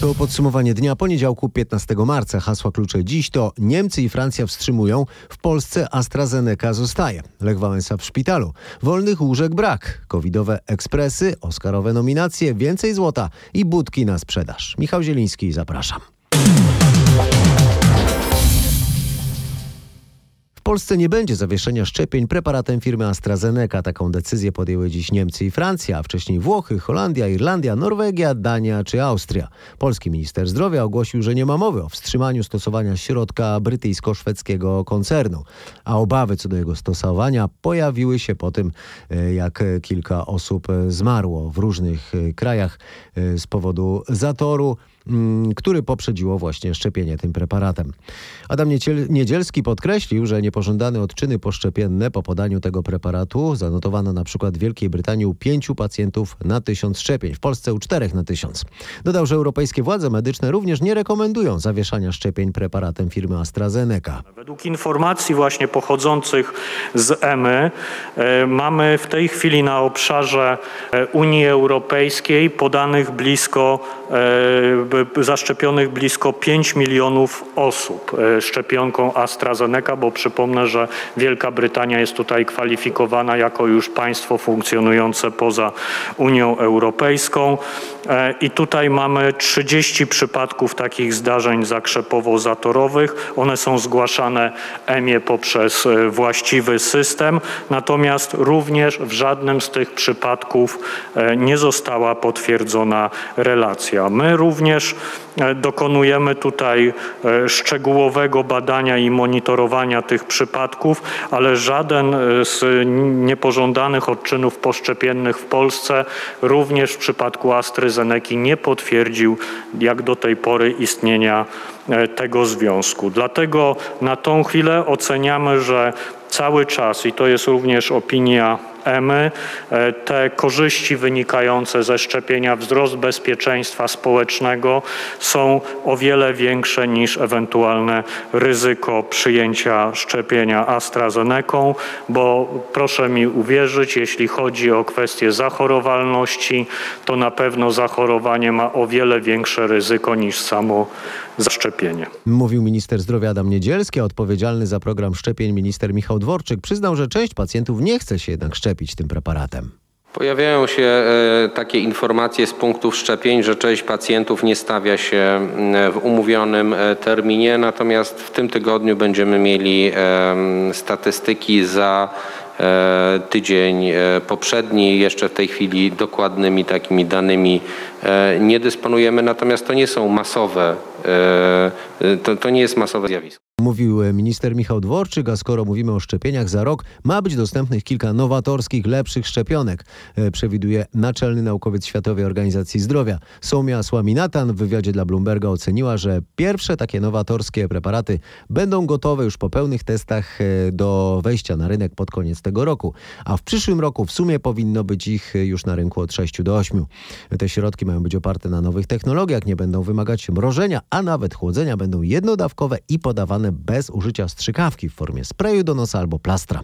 To podsumowanie dnia poniedziałku 15 marca. Hasła klucze dziś to Niemcy i Francja wstrzymują, w Polsce AstraZeneca zostaje. Lech Wałęsa w szpitalu. Wolnych łóżek brak. Covidowe ekspresy, oscarowe nominacje, więcej złota i budki na sprzedaż. Michał Zieliński, zapraszam. Polsce nie będzie zawieszenia szczepień preparatem firmy AstraZeneca. Taką decyzję podjęły dziś Niemcy i Francja, a wcześniej Włochy, Holandia, Irlandia, Norwegia, Dania czy Austria. Polski minister zdrowia ogłosił, że nie ma mowy o wstrzymaniu stosowania środka brytyjsko-szwedzkiego koncernu, a obawy co do jego stosowania pojawiły się po tym, e, jak kilka osób e, zmarło w różnych e, krajach z powodu zatoru. Mm, który poprzedziło właśnie szczepienie tym preparatem. Adam Niedzielski podkreślił, że niepożądane odczyny poszczepienne po podaniu tego preparatu zanotowano na przykład w Wielkiej Brytanii u pięciu pacjentów na tysiąc szczepień, w Polsce u czterech na tysiąc. Dodał, że europejskie władze medyczne również nie rekomendują zawieszania szczepień preparatem firmy AstraZeneca. Według informacji właśnie pochodzących z EMY e, mamy w tej chwili na obszarze e, Unii Europejskiej podanych blisko e, zaszczepionych blisko 5 milionów osób e, szczepionką AstraZeneca, bo przypomnę, że Wielka Brytania jest tutaj kwalifikowana jako już państwo funkcjonujące poza Unią Europejską. E, I tutaj mamy 30 przypadków takich zdarzeń zakrzepowo-zatorowych. One są zgłaszane EMIE poprzez e, właściwy system, natomiast również w żadnym z tych przypadków nie została potwierdzona relacja. My również E, dokonujemy tutaj e, szczegółowego badania i monitorowania tych przypadków, ale żaden e, z niepożądanych odczynów poszczepiennych w Polsce, również w przypadku AstraZeneca nie potwierdził jak do tej pory istnienia tego związku. Dlatego na tą chwilę oceniamy, że cały czas i to jest również opinia EMY, te korzyści wynikające ze szczepienia, wzrost bezpieczeństwa społecznego są o wiele większe niż ewentualne ryzyko przyjęcia szczepienia AstraZeneca, bo proszę mi uwierzyć, jeśli chodzi o kwestię zachorowalności, to na pewno zachorowanie ma o wiele większe ryzyko niż samo zaszczepienie. Mówił minister zdrowia Adam Niedzielski, a odpowiedzialny za program szczepień minister Michał Dworczyk przyznał, że część pacjentów nie chce się jednak szczepić tym preparatem. Pojawiają się e, takie informacje z punktów szczepień, że część pacjentów nie stawia się w umówionym e, terminie, natomiast w tym tygodniu będziemy mieli statystyki za e, tydzień poprzedni. Jeszcze w tej chwili dokładnymi takimi danymi nie dysponujemy, natomiast to nie są masowe, to, to nie jest masowe zjawisko. Mówił minister Michał Dworczyk, a skoro mówimy o szczepieniach za rok, ma być dostępnych kilka nowatorskich, lepszych szczepionek, e, przewiduje naczelny naukowiec Światowej Organizacji Zdrowia. Somia Słaminatan w wywiadzie dla Bloomberga oceniła, że pierwsze takie nowatorskie preparaty będą gotowe już po pełnych testach e, do wejścia na rynek pod koniec tego roku, a w przyszłym roku w sumie powinno być ich już na rynku od 6 do 8. Te środki mają być oparte na nowych technologiach, nie będą wymagać mrożenia, a nawet chłodzenia, będą jednodawkowe i podawane bez użycia strzykawki w formie sprayu do nosa albo plastra.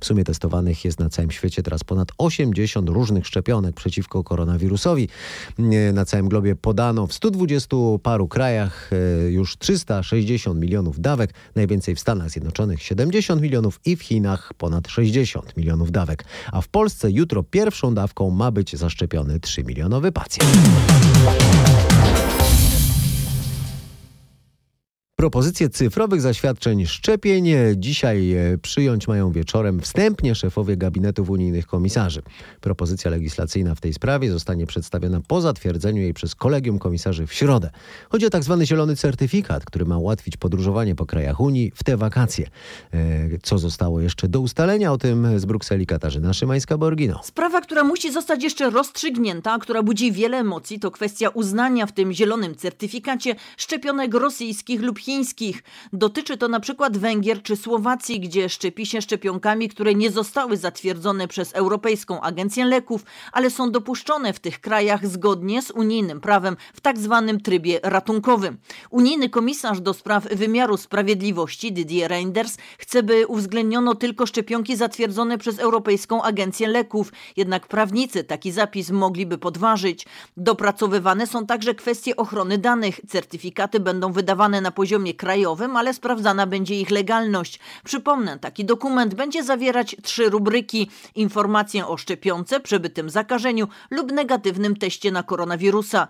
W sumie testowanych jest na całym świecie teraz ponad 80 różnych szczepionek przeciwko koronawirusowi. Na całym globie podano w 120 paru krajach e, już 360 milionów dawek, najwięcej w Stanach Zjednoczonych 70 milionów i w Chinach ponad 60 milionów dawek. A w Polsce jutro pierwszą dawką ma być zaszczepiony 3 milionowy pacjent. Propozycje cyfrowych zaświadczeń szczepień dzisiaj e, przyjąć mają wieczorem wstępnie szefowie gabinetów unijnych komisarzy. Propozycja legislacyjna w tej sprawie zostanie przedstawiona po zatwierdzeniu jej przez kolegium komisarzy w środę. Chodzi o tzw. Tak zielony certyfikat, który ma ułatwić podróżowanie po krajach Unii w te wakacje. E, co zostało jeszcze do ustalenia? O tym z Brukseli Katarzyna Szymańska-Borgino. Sprawa, która musi zostać jeszcze rozstrzygnięta, która budzi wiele emocji, to kwestia uznania w tym zielonym certyfikacie szczepionek rosyjskich lub chińskich. Dotyczy to na przykład Węgier czy Słowacji, gdzie szczepi się szczepionkami, które nie zostały zatwierdzone przez Europejską Agencję Leków, ale są dopuszczone w tych krajach zgodnie z unijnym prawem w tak zwanym trybie ratunkowym. Unijny komisarz do spraw wymiaru sprawiedliwości Didier Reinders chce, by uwzględniono tylko szczepionki zatwierdzone przez Europejską Agencję Leków. Jednak prawnicy taki zapis mogliby podważyć. Dopracowywane są także kwestie ochrony danych. Certyfikaty będą wydawane na poziomie krajowym, ale sprawdzana będzie ich legalność. Przypomnę, taki dokument będzie zawierać trzy rubryki: informację o szczepionce, przebytym zakażeniu lub negatywnym teście na koronawirusa.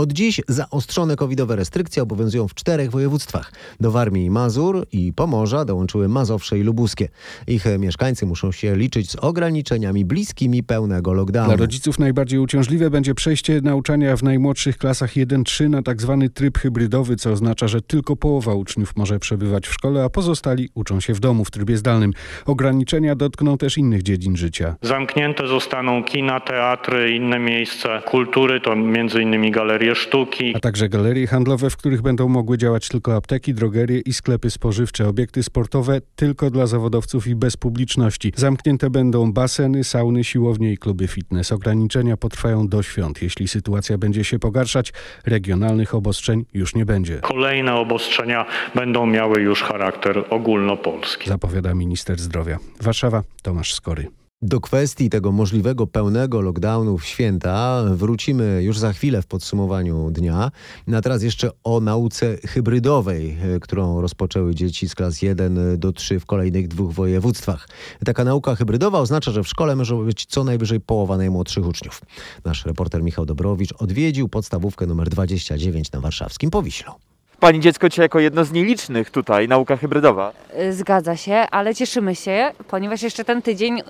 Od dziś zaostrzone covidowe restrykcje obowiązują w czterech województwach. Do Warmii i Mazur i Pomorza dołączyły Mazowsze i Lubuskie. Ich mieszkańcy muszą się liczyć z ograniczeniami bliskimi pełnego lockdownu. Dla rodziców najbardziej uciążliwe będzie przejście nauczania w najmłodszych klasach 1-3 na tak zwany tryb hybrydowy, co oznacza, że tylko połowa uczniów może przebywać w szkole, a pozostali uczą się w domu w trybie zdalnym. Ograniczenia dotkną też innych dziedzin życia. Zamknięte zostaną kina, teatry, inne miejsca kultury, to między innymi galerie sztuki. A także galerie handlowe, w których będą mogły działać tylko apteki, drogerie i sklepy spożywcze. Obiekty sportowe tylko dla zawodowców i bez publiczności. Zamknięte będą baseny, sauny, siłownie i kluby fitness. Ograniczenia potrwają do świąt. Jeśli sytuacja będzie się pogarszać, regionalnych obostrzeń już nie będzie. Kolejne obostrzenia będą miały już charakter ogólnopolski. Zapowiada minister zdrowia. Warszawa, Tomasz Skory. Do kwestii tego możliwego pełnego lockdownu w święta wrócimy już za chwilę w podsumowaniu dnia. A teraz jeszcze o nauce hybrydowej, e, którą rozpoczęły dzieci z klas 1 do 3 w kolejnych dwóch województwach. Taka nauka hybrydowa oznacza, że w szkole może być co najwyżej połowa najmłodszych uczniów. Nasz reporter Michał Dobrowicz odwiedził podstawówkę numer 29 na warszawskim Powiślu. Pani dziecko dzisiaj jako jedno z nielicznych tutaj, nauka hybrydowa. Y, Zgadza się, ale cieszymy się, ponieważ jeszcze ten tydzień y,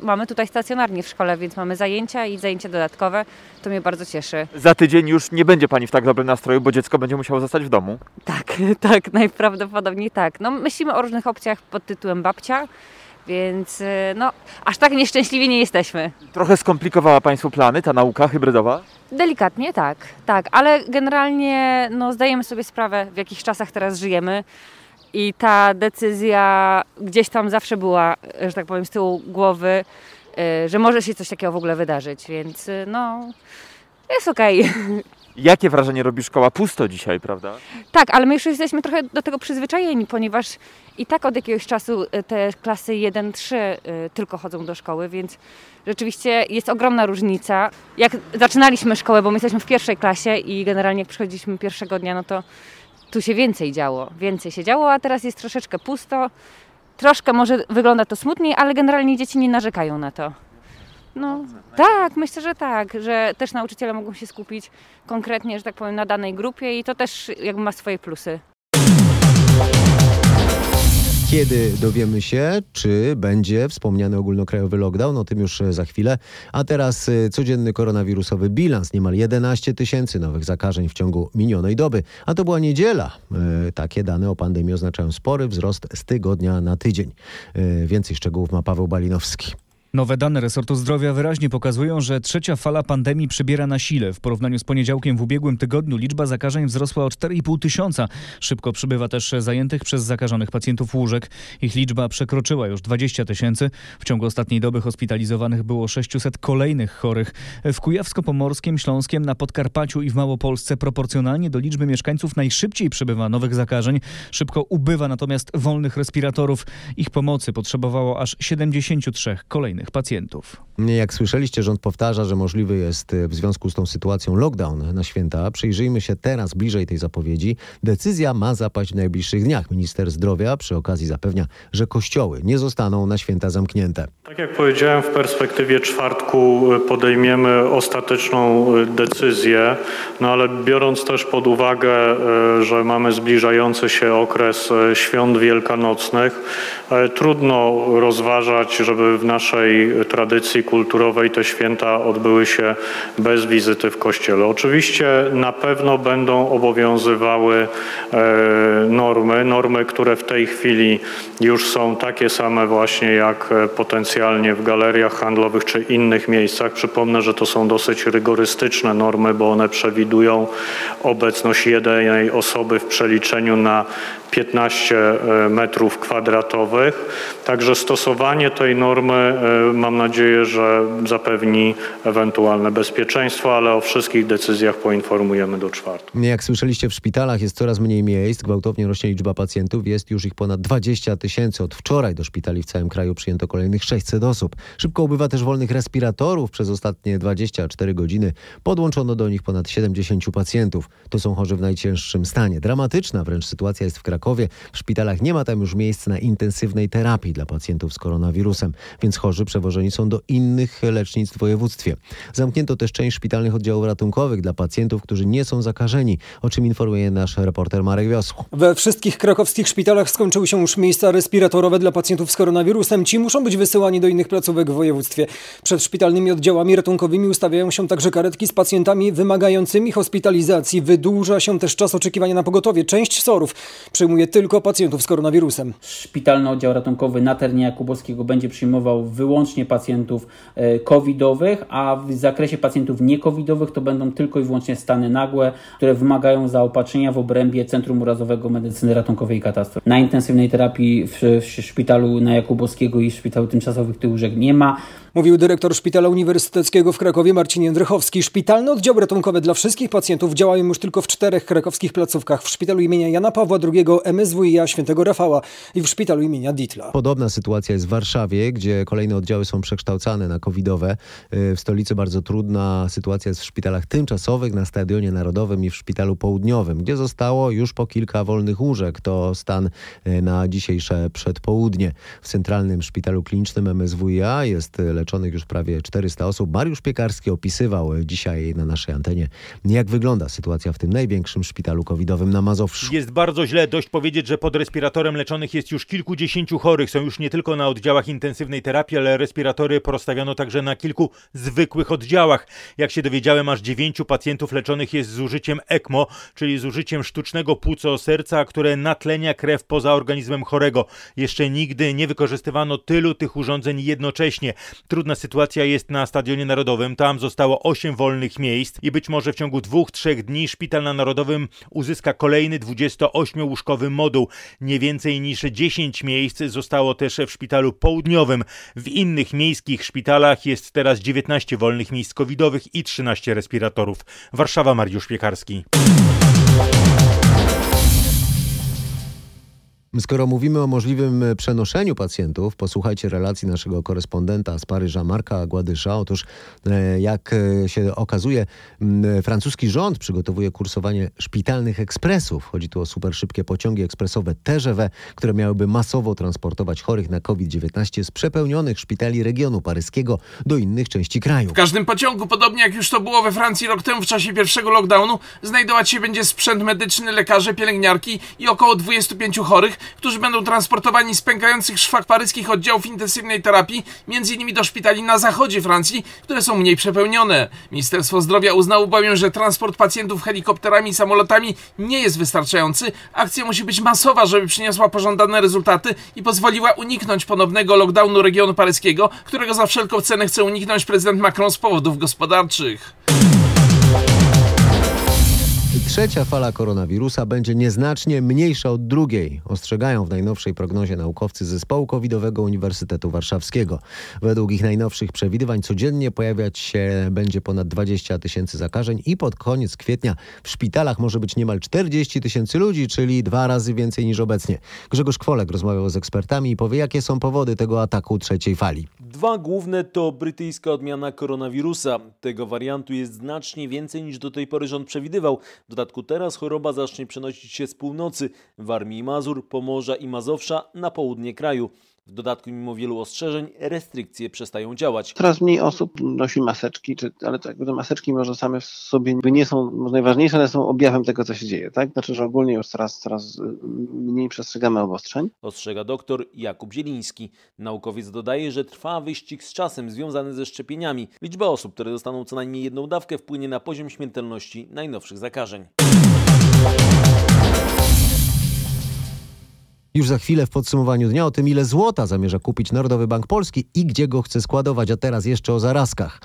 mamy tutaj stacjonarnie w szkole, więc mamy zajęcia i zajęcia dodatkowe. To mnie bardzo cieszy. Za tydzień już nie będzie pani w tak dobrym nastroju, bo dziecko będzie musiało zostać w domu. Tak, tak, najprawdopodobniej tak. No, myślimy o różnych opcjach pod tytułem babcia, więc y, no, aż tak nieszczęśliwi nie jesteśmy. Trochę skomplikowała państwu plany ta nauka hybrydowa. Delikatnie tak, tak, ale generalnie no, zdajemy sobie sprawę, w jakich czasach teraz żyjemy. I ta decyzja gdzieś tam zawsze była, że tak powiem, z tyłu głowy, y, że może się coś takiego w ogóle wydarzyć, więc y, no, jest okej. Jakie wrażenie robi szkoła? Pusto dzisiaj, prawda? Tak, ale my już jesteśmy trochę do tego przyzwyczajeni, ponieważ i tak od jakiegoś czasu y, te klasy 1-3 y, tylko chodzą do szkoły, więc rzeczywiście jest ogromna różnica. Jak zaczynaliśmy szkołę, bo my jesteśmy w pierwszej klasie i generalnie jak przychodziliśmy pierwszego dnia, no to tu się więcej działo, więcej się działo, a teraz jest troszeczkę pusto. Troszkę może wygląda to smutniej, ale generalnie dzieci nie narzekają na to. No, tak, myślę, że tak, że też nauczyciele mogą się skupić konkretnie, że tak powiem, na danej grupie i to też jakby ma swoje plusy. Kiedy dowiemy się, czy będzie wspomniany ogólnokrajowy lockdown, o tym już e, za chwilę. A teraz e, codzienny koronawirusowy bilans. Niemal 11 tysięcy nowych zakażeń w ciągu minionej doby. A to była niedziela. E, Takie dane o pandemii oznaczają spory wzrost z tygodnia na tydzień. E, Więcej szczegółów ma Paweł Balinowski. Nowe dane resortu zdrowia wyraźnie pokazują, że trzecia fala pandemii przybiera na sile. W porównaniu z poniedziałkiem w ubiegłym tygodniu liczba zakażeń wzrosła o 4,5 tysiąca. Szybko przybywa też zajętych przez zakażonych pacjentów łóżek. Ich liczba przekroczyła już 20 tysięcy. W ciągu ostatniej doby hospitalizowanych było 600 kolejnych chorych. W Kujawsko-Pomorskiem, Śląskiem, na Podkarpaciu i w Małopolsce proporcjonalnie do liczby mieszkańców najszybciej przybywa nowych zakażeń. Szybko ubywa natomiast wolnych respiratorów. Ich pomocy potrzebowało aż 73 kolejnych pacjentów. Jak słyszeliście, rząd powtarza, że możliwy jest e, w związku z tą sytuacją lockdown na święta. Przyjrzyjmy się teraz bliżej tej zapowiedzi. Decyzja ma zapaść w najbliższych dniach. Minister zdrowia przy okazji zapewnia, że kościoły nie zostaną na święta zamknięte. Tak jak powiedziałem, w perspektywie czwartku y, podejmiemy ostateczną y, decyzję, no ale biorąc też pod uwagę, że mamy zbliżający się okres świąt wielkanocnych, trudno rozważać, żeby w naszej tradycji kulturowej te święta odbyły się bez wizyty w kościele. Oczywiście na pewno będą obowiązywały e, normy, normy, które w tej chwili już są takie same właśnie jak e, potencjalnie w galeriach handlowych czy innych miejscach. Przypomnę, że to są dosyć rygorystyczne normy, bo one przewidują obecność jednej osoby w przeliczeniu na 15 e, metrów kwadratowych. Także stosowanie tej normy mam nadzieję, że zapewni ewentualne bezpieczeństwo, ale o wszystkich decyzjach poinformujemy do czwartku. Jak słyszeliście, w szpitalach jest coraz mniej miejsc, gwałtownie rośnie liczba pacjentów, jest już ich ponad 20 tysięcy. Od wczoraj do szpitali w całym kraju przyjęto kolejnych 600 osób. Szybko ubywa też wolnych respiratorów. Przez ostatnie 24 godziny podłączono do nich ponad 70 pacjentów. To są chorzy w najcięższym stanie. Dramatyczna wręcz sytuacja jest w Krakowie. W szpitalach nie ma tam już miejsc na intensywnej terapii dla pacjentów z koronawirusem, więc chorzy przewożeni są do innych lecznictw w województwie. Zamknięto też część szpitalnych oddziałów ratunkowych dla pacjentów, którzy nie są zakażeni, o czym informuje nasz reporter Marek Wiosło. We wszystkich krakowskich szpitalach skończyły się już miejsca respiratorowe dla pacjentów z koronawirusem. Ci muszą być wysyłani do innych placówek w województwie. Przed szpitalnymi oddziałami ratunkowymi ustawiają się także karetki z pacjentami wymagającymi hospitalizacji. Wydłuża się też czas oczekiwania na pogotowie. Część SOR-ów przyjmuje tylko pacjentów z koronawirusem. Szpitalny oddział ratunkowy na terenie Jakubowskiego będzie przyjmował wyłącznie pacjentów covidowych, a w zakresie pacjentów niecovidowych to będą tylko i wyłącznie stany nagłe, które wymagają zaopatrzenia w obrębie Centrum Urazowego Medycyny Ratunkowej i Katastrof. Na intensywnej terapii w, w szpitalu na Jakubowskiego i szpitalu tymczasowych tych łóżek nie ma. Mówił dyrektor Szpitala Uniwersyteckiego w Krakowie Marcin Jędrychowski. Szpitalne oddziały ratunkowe dla wszystkich pacjentów działają już tylko w czterech krakowskich placówkach. W szpitalu imienia Jana Pawła II, MSWiA Świętego Rafała i w szpitalu imienia Ditla. Podobna sytuacja jest w Warszawie, gdzie kolejne oddziały są przekształcane na covidowe. Y, W stolicy bardzo trudna sytuacja jest w szpitalach tymczasowych, na Stadionie Narodowym i w Szpitalu Południowym, gdzie zostało już po kilka wolnych łóżek. To stan y, na dzisiejsze przedpołudnie. W Centralnym Szpitalu Klinicznym MSWiA jest y, leczonych już prawie 400 osób. Mariusz Piekarski opisywał y, dzisiaj na naszej antenie, jak wygląda sytuacja w tym największym szpitalu covidowym na Mazowszu. Jest bardzo źle. Dość powiedzieć, że pod respiratorem leczonych jest już kilkudziesięciu chorych. Są już nie tylko na oddziałach intensywnej terapii, ale respiratory porozstawiono także na kilku zwykłych oddziałach. Jak się dowiedziałem, aż dziewięciu pacjentów leczonych jest z użyciem ECMO, czyli z użyciem sztucznego płuco serca, które natlenia krew poza organizmem chorego. Jeszcze nigdy nie wykorzystywano tylu tych urządzeń jednocześnie. Trudna sytuacja jest na Stadionie Narodowym. Tam zostało 8 wolnych miejsc i być może w ciągu dwóch, trzech dni szpital na Narodowym uzyska kolejny 28-łóżkowy moduł. Nie więcej niż 10 miejsc zostało też w szpitalu południowym. W innych miejskich szpitalach jest teraz 19 wolnych miejsc covidowych i 13 respiratorów. Warszawa, Mariusz Piekarski. Skoro mówimy o możliwym e, przenoszeniu pacjentów, posłuchajcie relacji naszego korespondenta z Paryża, Marka Gładysza. Otóż, e, jak e, się okazuje, francuski rząd przygotowuje kursowanie szpitalnych ekspresów. Chodzi tu o super szybkie pociągi ekspresowe TGV, które miałyby masowo transportować chorych na COVID-19 z przepełnionych szpitali regionu paryskiego do innych części kraju. W każdym pociągu, podobnie jak już to było we Francji rok temu w czasie pierwszego lockdownu, znajdować się będzie sprzęt medyczny, lekarze, pielęgniarki i około 25 chorych, którzy będą transportowani z pękających szwach paryskich oddziałów intensywnej terapii, m.in. do szpitali na zachodzie Francji, które są mniej przepełnione. Ministerstwo Zdrowia uznało bowiem, że transport pacjentów helikopterami i samolotami nie jest wystarczający. Akcja musi być masowa, żeby przyniosła pożądane rezultaty i pozwoliła uniknąć ponownego lockdownu regionu paryskiego, którego za wszelką cenę chce uniknąć prezydent Macron z powodów gospodarczych. Trzecia fala koronawirusa będzie nieznacznie mniejsza od drugiej, ostrzegają w najnowszej prognozie naukowcy Zespołu Covidowego Uniwersytetu Warszawskiego. Według ich najnowszych przewidywań codziennie pojawiać się będzie ponad 20 tysięcy zakażeń i pod koniec kwietnia w szpitalach może być niemal 40 tysięcy ludzi, czyli dwa razy więcej niż obecnie. Grzegorz Kwolek rozmawiał z ekspertami i powie, jakie są powody tego ataku trzeciej fali. Dwa główne to brytyjska odmiana koronawirusa. Tego wariantu jest znacznie więcej niż do tej pory rząd przewidywał. W dodatku teraz choroba zacznie przenosić się z północy, Warmii i Mazur, Pomorza i Mazowsza na południe kraju. W dodatku, mimo wielu ostrzeżeń, restrykcje przestają działać. Coraz mniej osób nosi maseczki, czy, ale to jakby te maseczki może same w sobie nie są może najważniejsze, ale są objawem tego, co się dzieje. Tak? Znaczy, że ogólnie już coraz, coraz y, mniej przestrzegamy obostrzeń. Ostrzega doktor Jakub Zieliński. Naukowiec dodaje, że trwa wyścig z czasem związany ze szczepieniami. Liczba osób, które dostaną co najmniej jedną dawkę, wpłynie na poziom śmiertelności najnowszych zakażeń. Już za chwilę w podsumowaniu dnia o tym, ile złota zamierza kupić Narodowy Bank Polski i gdzie go chce składować, a teraz jeszcze o zarazkach.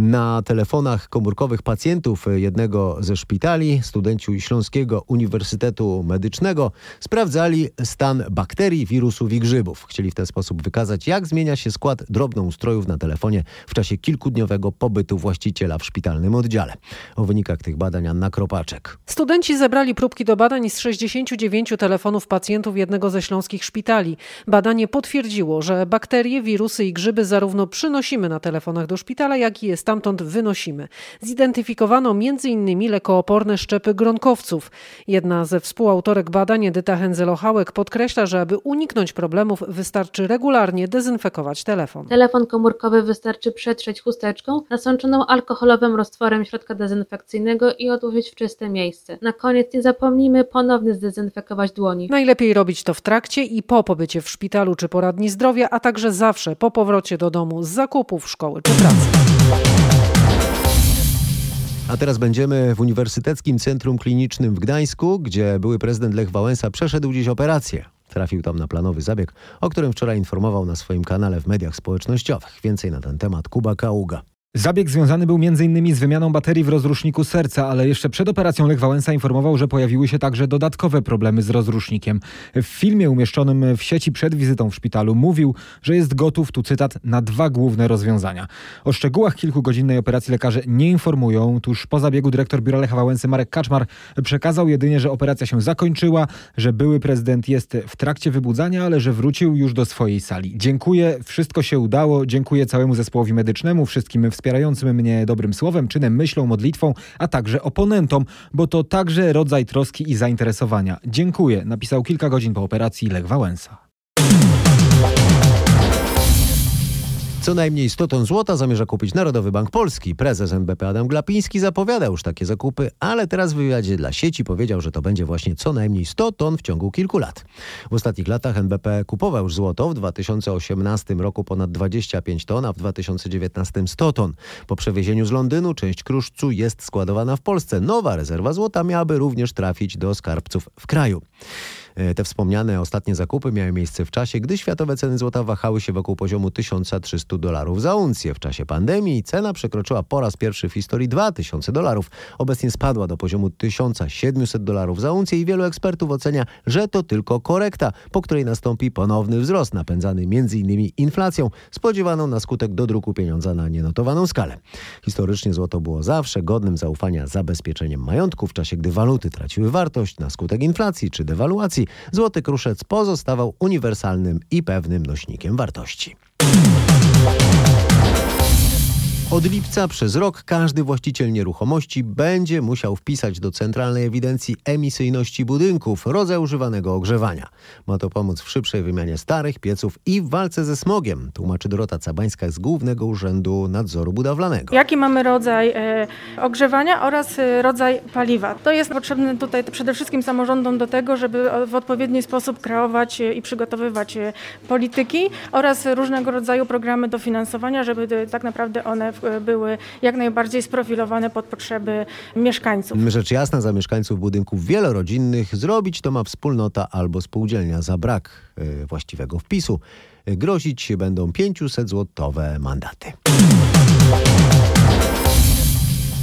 Na telefonach komórkowych pacjentów jednego ze szpitali studenci Śląskiego Uniwersytetu Medycznego sprawdzali stan bakterii, wirusów i grzybów. Chcieli w ten sposób wykazać, jak zmienia się skład drobnoustrojów na telefonie w czasie kilkudniowego pobytu właściciela w szpitalnym oddziale. O wynikach tych badań Anna Kropaczek. Studenci zebrali próbki do badań z 69 telefonów pacjentów jednego ze śląskich szpitali. Badanie potwierdziło, że bakterie, wirusy i grzyby zarówno przynosimy na telefonach do szpitala, jak i je stamtąd wynosimy. Zidentyfikowano m.in. lekooporne szczepy gronkowców. Jedna ze współautorek badań, Edyta Hęzelohałek, podkreśla, że aby uniknąć problemów wystarczy regularnie dezynfekować telefon. Telefon komórkowy wystarczy przetrzeć chusteczką nasączoną alkoholowym roztworem środka dezynfekcyjnego i odłożyć w czyste miejsce. Na koniec nie zapomnijmy ponownie zdezynfekować dłoni. Najlepiej robić to w trakcie i po pobycie w szpitalu czy poradni zdrowia, a także zawsze po powrocie do domu z zakupów, szkoły czy pracy. A teraz będziemy w Uniwersyteckim Centrum Klinicznym w Gdańsku, gdzie były prezydent Lech Wałęsa przeszedł dziś operację. Trafił tam na planowy zabieg, o którym wczoraj informował na swoim kanale w mediach społecznościowych. Więcej na ten temat Kuba Kaługa. Zabieg związany był m.in. z wymianą baterii w rozruszniku serca, ale jeszcze przed operacją Lech Wałęsa informował, że pojawiły się także dodatkowe problemy z rozrusznikiem. W filmie umieszczonym w sieci przed wizytą w szpitalu mówił, że jest gotów, tu cytat, na dwa główne rozwiązania. O szczegółach kilkugodzinnej operacji lekarze nie informują. Tuż po zabiegu dyrektor biura Lecha Wałęsy Marek Kaczmar przekazał jedynie, że operacja się zakończyła, że były prezydent jest w trakcie wybudzania, ale że wrócił już do swojej sali. Dziękuję, wszystko się udało, dziękuję całemu zespołowi medycznemu, wszystkim wspierającym mnie dobrym słowem, czynem, myślą, modlitwą, a także oponentom, bo to także rodzaj troski i zainteresowania. Dziękuję, napisał kilka godzin po operacji Lech Wałęsa. Co najmniej 100 ton złota zamierza kupić Narodowy Bank Polski. Prezes NBP Adam Glapiński zapowiadał już takie zakupy, ale teraz w wywiadzie dla sieci powiedział, że to będzie właśnie co najmniej 100 ton w ciągu kilku lat. W ostatnich latach NBP kupował już złoto. W 2018 roku ponad 25 ton, a w 2019 100 ton. Po przewiezieniu z Londynu część kruszcu jest składowana w Polsce. Nowa rezerwa złota miałaby również trafić do skarbców w kraju. Te wspomniane ostatnie zakupy miały miejsce w czasie, gdy światowe ceny złota wahały się wokół poziomu 1300 dolarów za uncję. W czasie pandemii cena przekroczyła po raz pierwszy w historii 2000 dolarów. Obecnie spadła do poziomu 1700 dolarów za uncję i wielu ekspertów ocenia, że to tylko korekta, po której nastąpi ponowny wzrost napędzany m.in. inflacją spodziewaną na skutek dodruku pieniądza na nienotowaną skalę. Historycznie złoto było zawsze godnym zaufania zabezpieczeniem majątku w czasie, gdy waluty traciły wartość na skutek inflacji czy dewaluacji złoty kruszec pozostawał uniwersalnym i pewnym nośnikiem wartości. Od lipca przez rok każdy właściciel nieruchomości będzie musiał wpisać do Centralnej Ewidencji Emisyjności Budynków rodzaj używanego ogrzewania. Ma to pomóc w szybszej wymianie starych pieców i w walce ze smogiem, tłumaczy Dorota Cabańska z Głównego Urzędu Nadzoru Budowlanego. Jaki mamy rodzaj e, ogrzewania oraz e, rodzaj paliwa. To jest potrzebne tutaj przede wszystkim samorządom do tego, żeby w odpowiedni sposób kreować e, i przygotowywać e, polityki oraz różnego rodzaju programy dofinansowania, żeby e, tak naprawdę one w- były jak najbardziej sprofilowane pod potrzeby mieszkańców. Rzecz jasna, za mieszkańców budynków wielorodzinnych zrobić to ma wspólnota albo spółdzielnia za brak e, właściwego wpisu. E, Grozić będą 500-złotowe mandaty.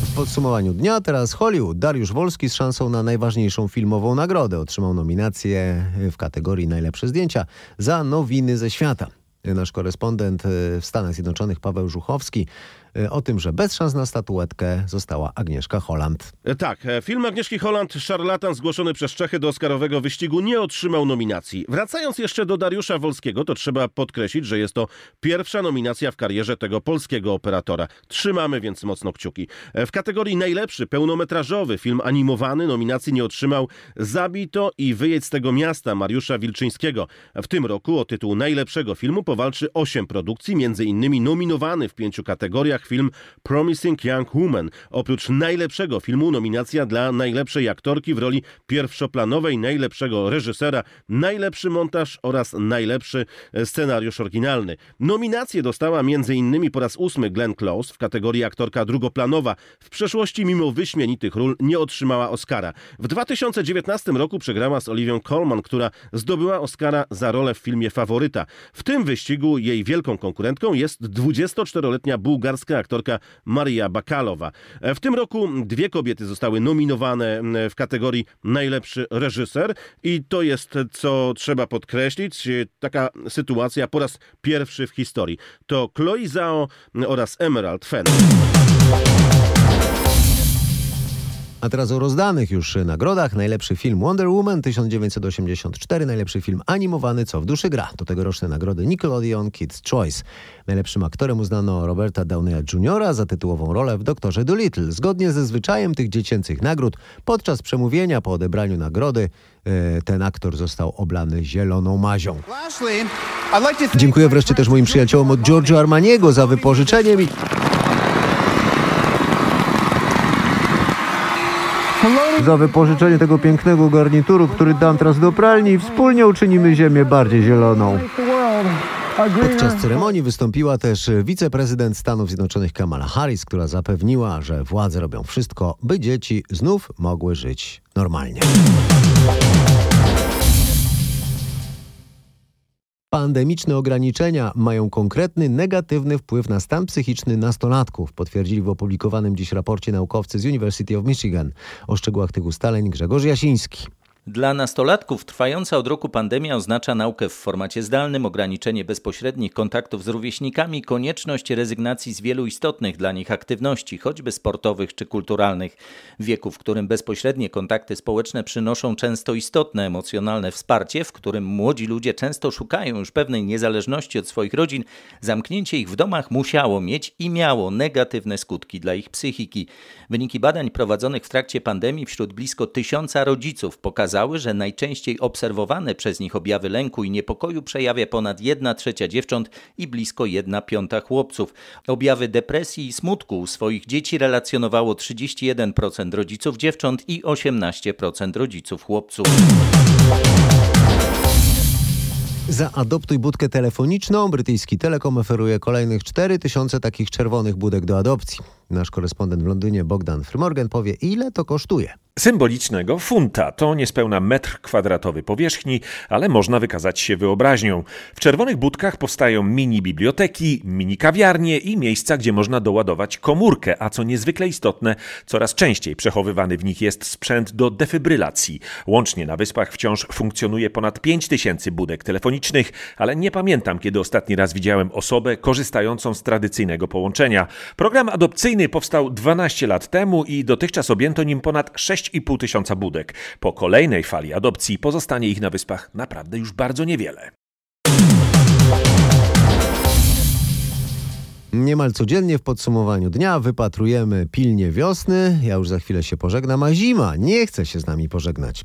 W podsumowaniu dnia teraz Hollywood. Dariusz Wolski z szansą na najważniejszą filmową nagrodę. Otrzymał nominację w kategorii najlepsze zdjęcia za nowiny ze świata. Nasz korespondent e, w Stanach Zjednoczonych Paweł Żuchowski e, o tym, że bez szans na statuetkę została Agnieszka Holland. Tak, e, film Agnieszki Holland, Szarlatan zgłoszony przez Czechy do Oscarowego wyścigu nie otrzymał nominacji. Wracając jeszcze do Dariusza Wolskiego, to trzeba podkreślić, że jest to pierwsza nominacja w karierze tego polskiego operatora. Trzymamy więc mocno kciuki. E, W kategorii najlepszy pełnometrażowy film animowany nominacji nie otrzymał Zabito i Wyjedź z tego miasta Mariusza Wilczyńskiego. W tym roku o tytuł najlepszego filmu powalczy osiem produkcji, między innymi nominowany w pięciu kategoriach film Promising Young Woman. Oprócz najlepszego filmu nominacja dla najlepszej aktorki w roli pierwszoplanowej, najlepszego reżysera, najlepszy montaż oraz najlepszy e, scenariusz oryginalny. Nominację dostała m.in. po raz ósmy Glenn Close w kategorii aktorka drugoplanowa. W przeszłości mimo wyśmienitych ról nie otrzymała Oscara. W 2019 roku przegrała z Olivią Colman, która zdobyła Oscara za rolę w filmie Faworyta. W tym wyścigu jej wielką konkurentką jest 24-letnia bułgarska aktorka Maria Bakalowa. E, W tym roku dwie kobiety zostały nominowane w kategorii najlepszy reżyser i to jest, co trzeba podkreślić, e, taka sytuacja po raz pierwszy w historii. To Chloe Zhao oraz Emerald Fenn. A teraz o rozdanych już nagrodach. Najlepszy film Wonder Woman 1984, najlepszy film animowany Co w duszy gra. To tegoroczne nagrody Nickelodeon Kids Choice. Najlepszym aktorem uznano Roberta Downeya Jr. za tytułową rolę w Doktorze Dolittle. Zgodnie ze zwyczajem tych dziecięcych nagród, podczas przemówienia po odebraniu nagrody e, ten aktor został oblany zieloną mazią. Dziękuję wreszcie też moim przyjaciołom od Giorgio Armaniego za wypożyczenie mi za wypożyczenie tego pięknego garnituru, który dam teraz do pralni i wspólnie uczynimy ziemię bardziej zieloną. Podczas ceremonii wystąpiła też wiceprezydent Stanów Zjednoczonych Kamala Harris, która zapewniła, że władze robią wszystko, by dzieci znów mogły żyć normalnie. Pandemiczne ograniczenia mają konkretny, negatywny wpływ na stan psychiczny nastolatków, potwierdzili w opublikowanym dziś raporcie naukowcy z University of Michigan. O szczegółach tych ustaleń Grzegorz Jasiński. Dla nastolatków trwająca od roku pandemia oznacza naukę w formacie zdalnym, ograniczenie bezpośrednich kontaktów z rówieśnikami, konieczność rezygnacji z wielu istotnych dla nich aktywności, choćby sportowych czy kulturalnych. W wieku, w którym bezpośrednie kontakty społeczne przynoszą często istotne emocjonalne wsparcie, w którym młodzi ludzie często szukają już pewnej niezależności od swoich rodzin, zamknięcie ich w domach musiało mieć i miało negatywne skutki dla ich psychiki. Wyniki badań prowadzonych w trakcie pandemii wśród blisko tysiąca rodziców pokazały, że najczęściej obserwowane przez nich objawy lęku i niepokoju przejawia ponad 1 trzecia dziewcząt i blisko 1 piąta chłopców. Objawy depresji i smutku u swoich dzieci relacjonowało 31% rodziców dziewcząt i 18% rodziców chłopców. Zaadoptuj budkę telefoniczną. Brytyjski Telekom oferuje kolejnych 4000 takich czerwonych budek do adopcji. Nasz korespondent w Londynie Bogdan Frymorgan powie, ile to kosztuje. Symbolicznego funta to niespełna metr kwadratowy powierzchni, ale można wykazać się wyobraźnią. W czerwonych budkach powstają mini biblioteki, mini kawiarnie i miejsca, gdzie można doładować komórkę, a co niezwykle istotne, coraz częściej przechowywany w nich jest sprzęt do defibrylacji. Łącznie na wyspach wciąż funkcjonuje ponad 5 tysięcy budek telefonicznych, ale nie pamiętam, kiedy ostatni raz widziałem osobę korzystającą z tradycyjnego połączenia. Program adopcyjny powstał 12 lat temu i dotychczas objęto nim ponad 6,5 tysiąca budek. Po kolejnej fali adopcji pozostanie ich na wyspach naprawdę już bardzo niewiele. Niemal codziennie w podsumowaniu dnia wypatrujemy pilnie wiosny. Ja już za chwilę się pożegnam, a zima nie chce się z nami pożegnać.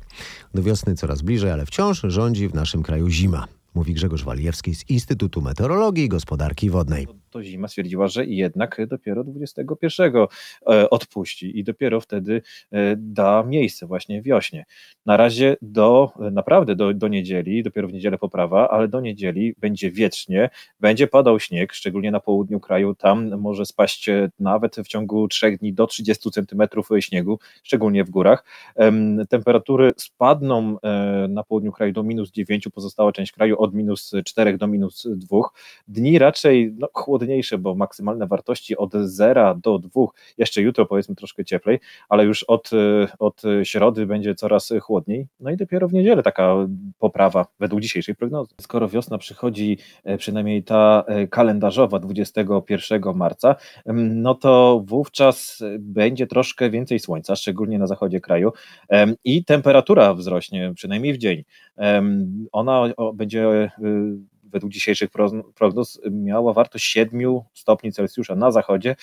Do wiosny coraz bliżej, ale wciąż rządzi w naszym kraju zima. Mówi Grzegorz Walijewski z Instytutu Meteorologii i Gospodarki Wodnej. to zima stwierdziła, że jednak dopiero 21 e, odpuści i dopiero wtedy e, da miejsce właśnie wiośnie. Na razie do, naprawdę do, do niedzieli, dopiero w niedzielę poprawa, ale do niedzieli będzie wietrznie, będzie padał śnieg, szczególnie na południu kraju, tam może spaść e, nawet w ciągu trzech dni do 30 centymetrów śniegu, szczególnie w górach. Em, Temperatury spadną na południu kraju do minus 9, pozostała część kraju od minus 4 do minus 2. Dni raczej no, chłodniejsze, bo maksymalne wartości od 0 do 2, jeszcze jutro powiedzmy troszkę cieplej, ale już od, od środy będzie coraz chłodniej. No i dopiero w niedzielę taka poprawa według dzisiejszej prognozy. Skoro wiosna przychodzi, e, przynajmniej ta e, kalendarzowa 21 marca, no to wówczas będzie troszkę więcej słońca, szczególnie na zachodzie kraju i temperatura wzrośnie, przynajmniej w dzień. Ona będzie e, według dzisiejszych prognoz miała wartość 7 stopni Celsjusza na zachodzie,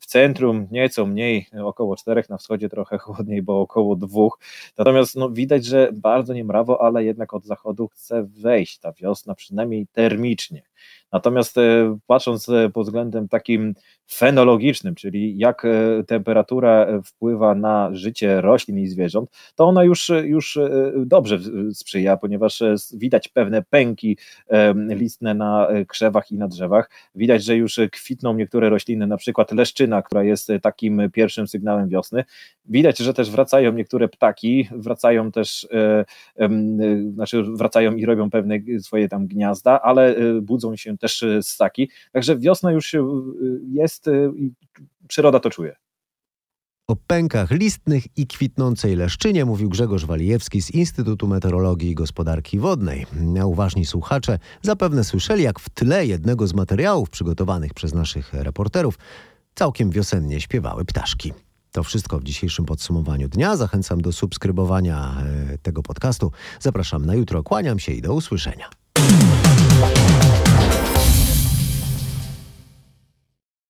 w centrum nieco mniej, około 4, na wschodzie trochę chłodniej, bo około 2. Natomiast no, widać, że bardzo niemrawo, ale jednak od zachodu chce wejść ta wiosna, przynajmniej termicznie. Natomiast e, patrząc e, pod względem takim fenologicznym, czyli jak e, temperatura wpływa na życie roślin i zwierząt, to ona już, już dobrze sprzyja, ponieważ widać pewne pęki listne na krzewach i na drzewach. Widać, że już kwitną niektóre rośliny, na przykład leszczyna, która jest takim pierwszym sygnałem wiosny. Widać, że też wracają niektóre ptaki, wracają też, znaczy wracają i robią pewne swoje tam gniazda, ale budzą się też e, ssaki. Także wiosna już e, jest e, i przyroda to czuje. O pękach listnych i kwitnącej leszczynie mówił Grzegorz Walijewski z Instytutu Meteorologii i Gospodarki Wodnej. A uważni słuchacze zapewne słyszeli, jak w tle jednego z materiałów przygotowanych przez naszych reporterów całkiem wiosennie śpiewały ptaszki. To wszystko w dzisiejszym podsumowaniu dnia. Zachęcam do subskrybowania tego podcastu. Zapraszam na jutro. Kłaniam się i do usłyszenia. Thank you.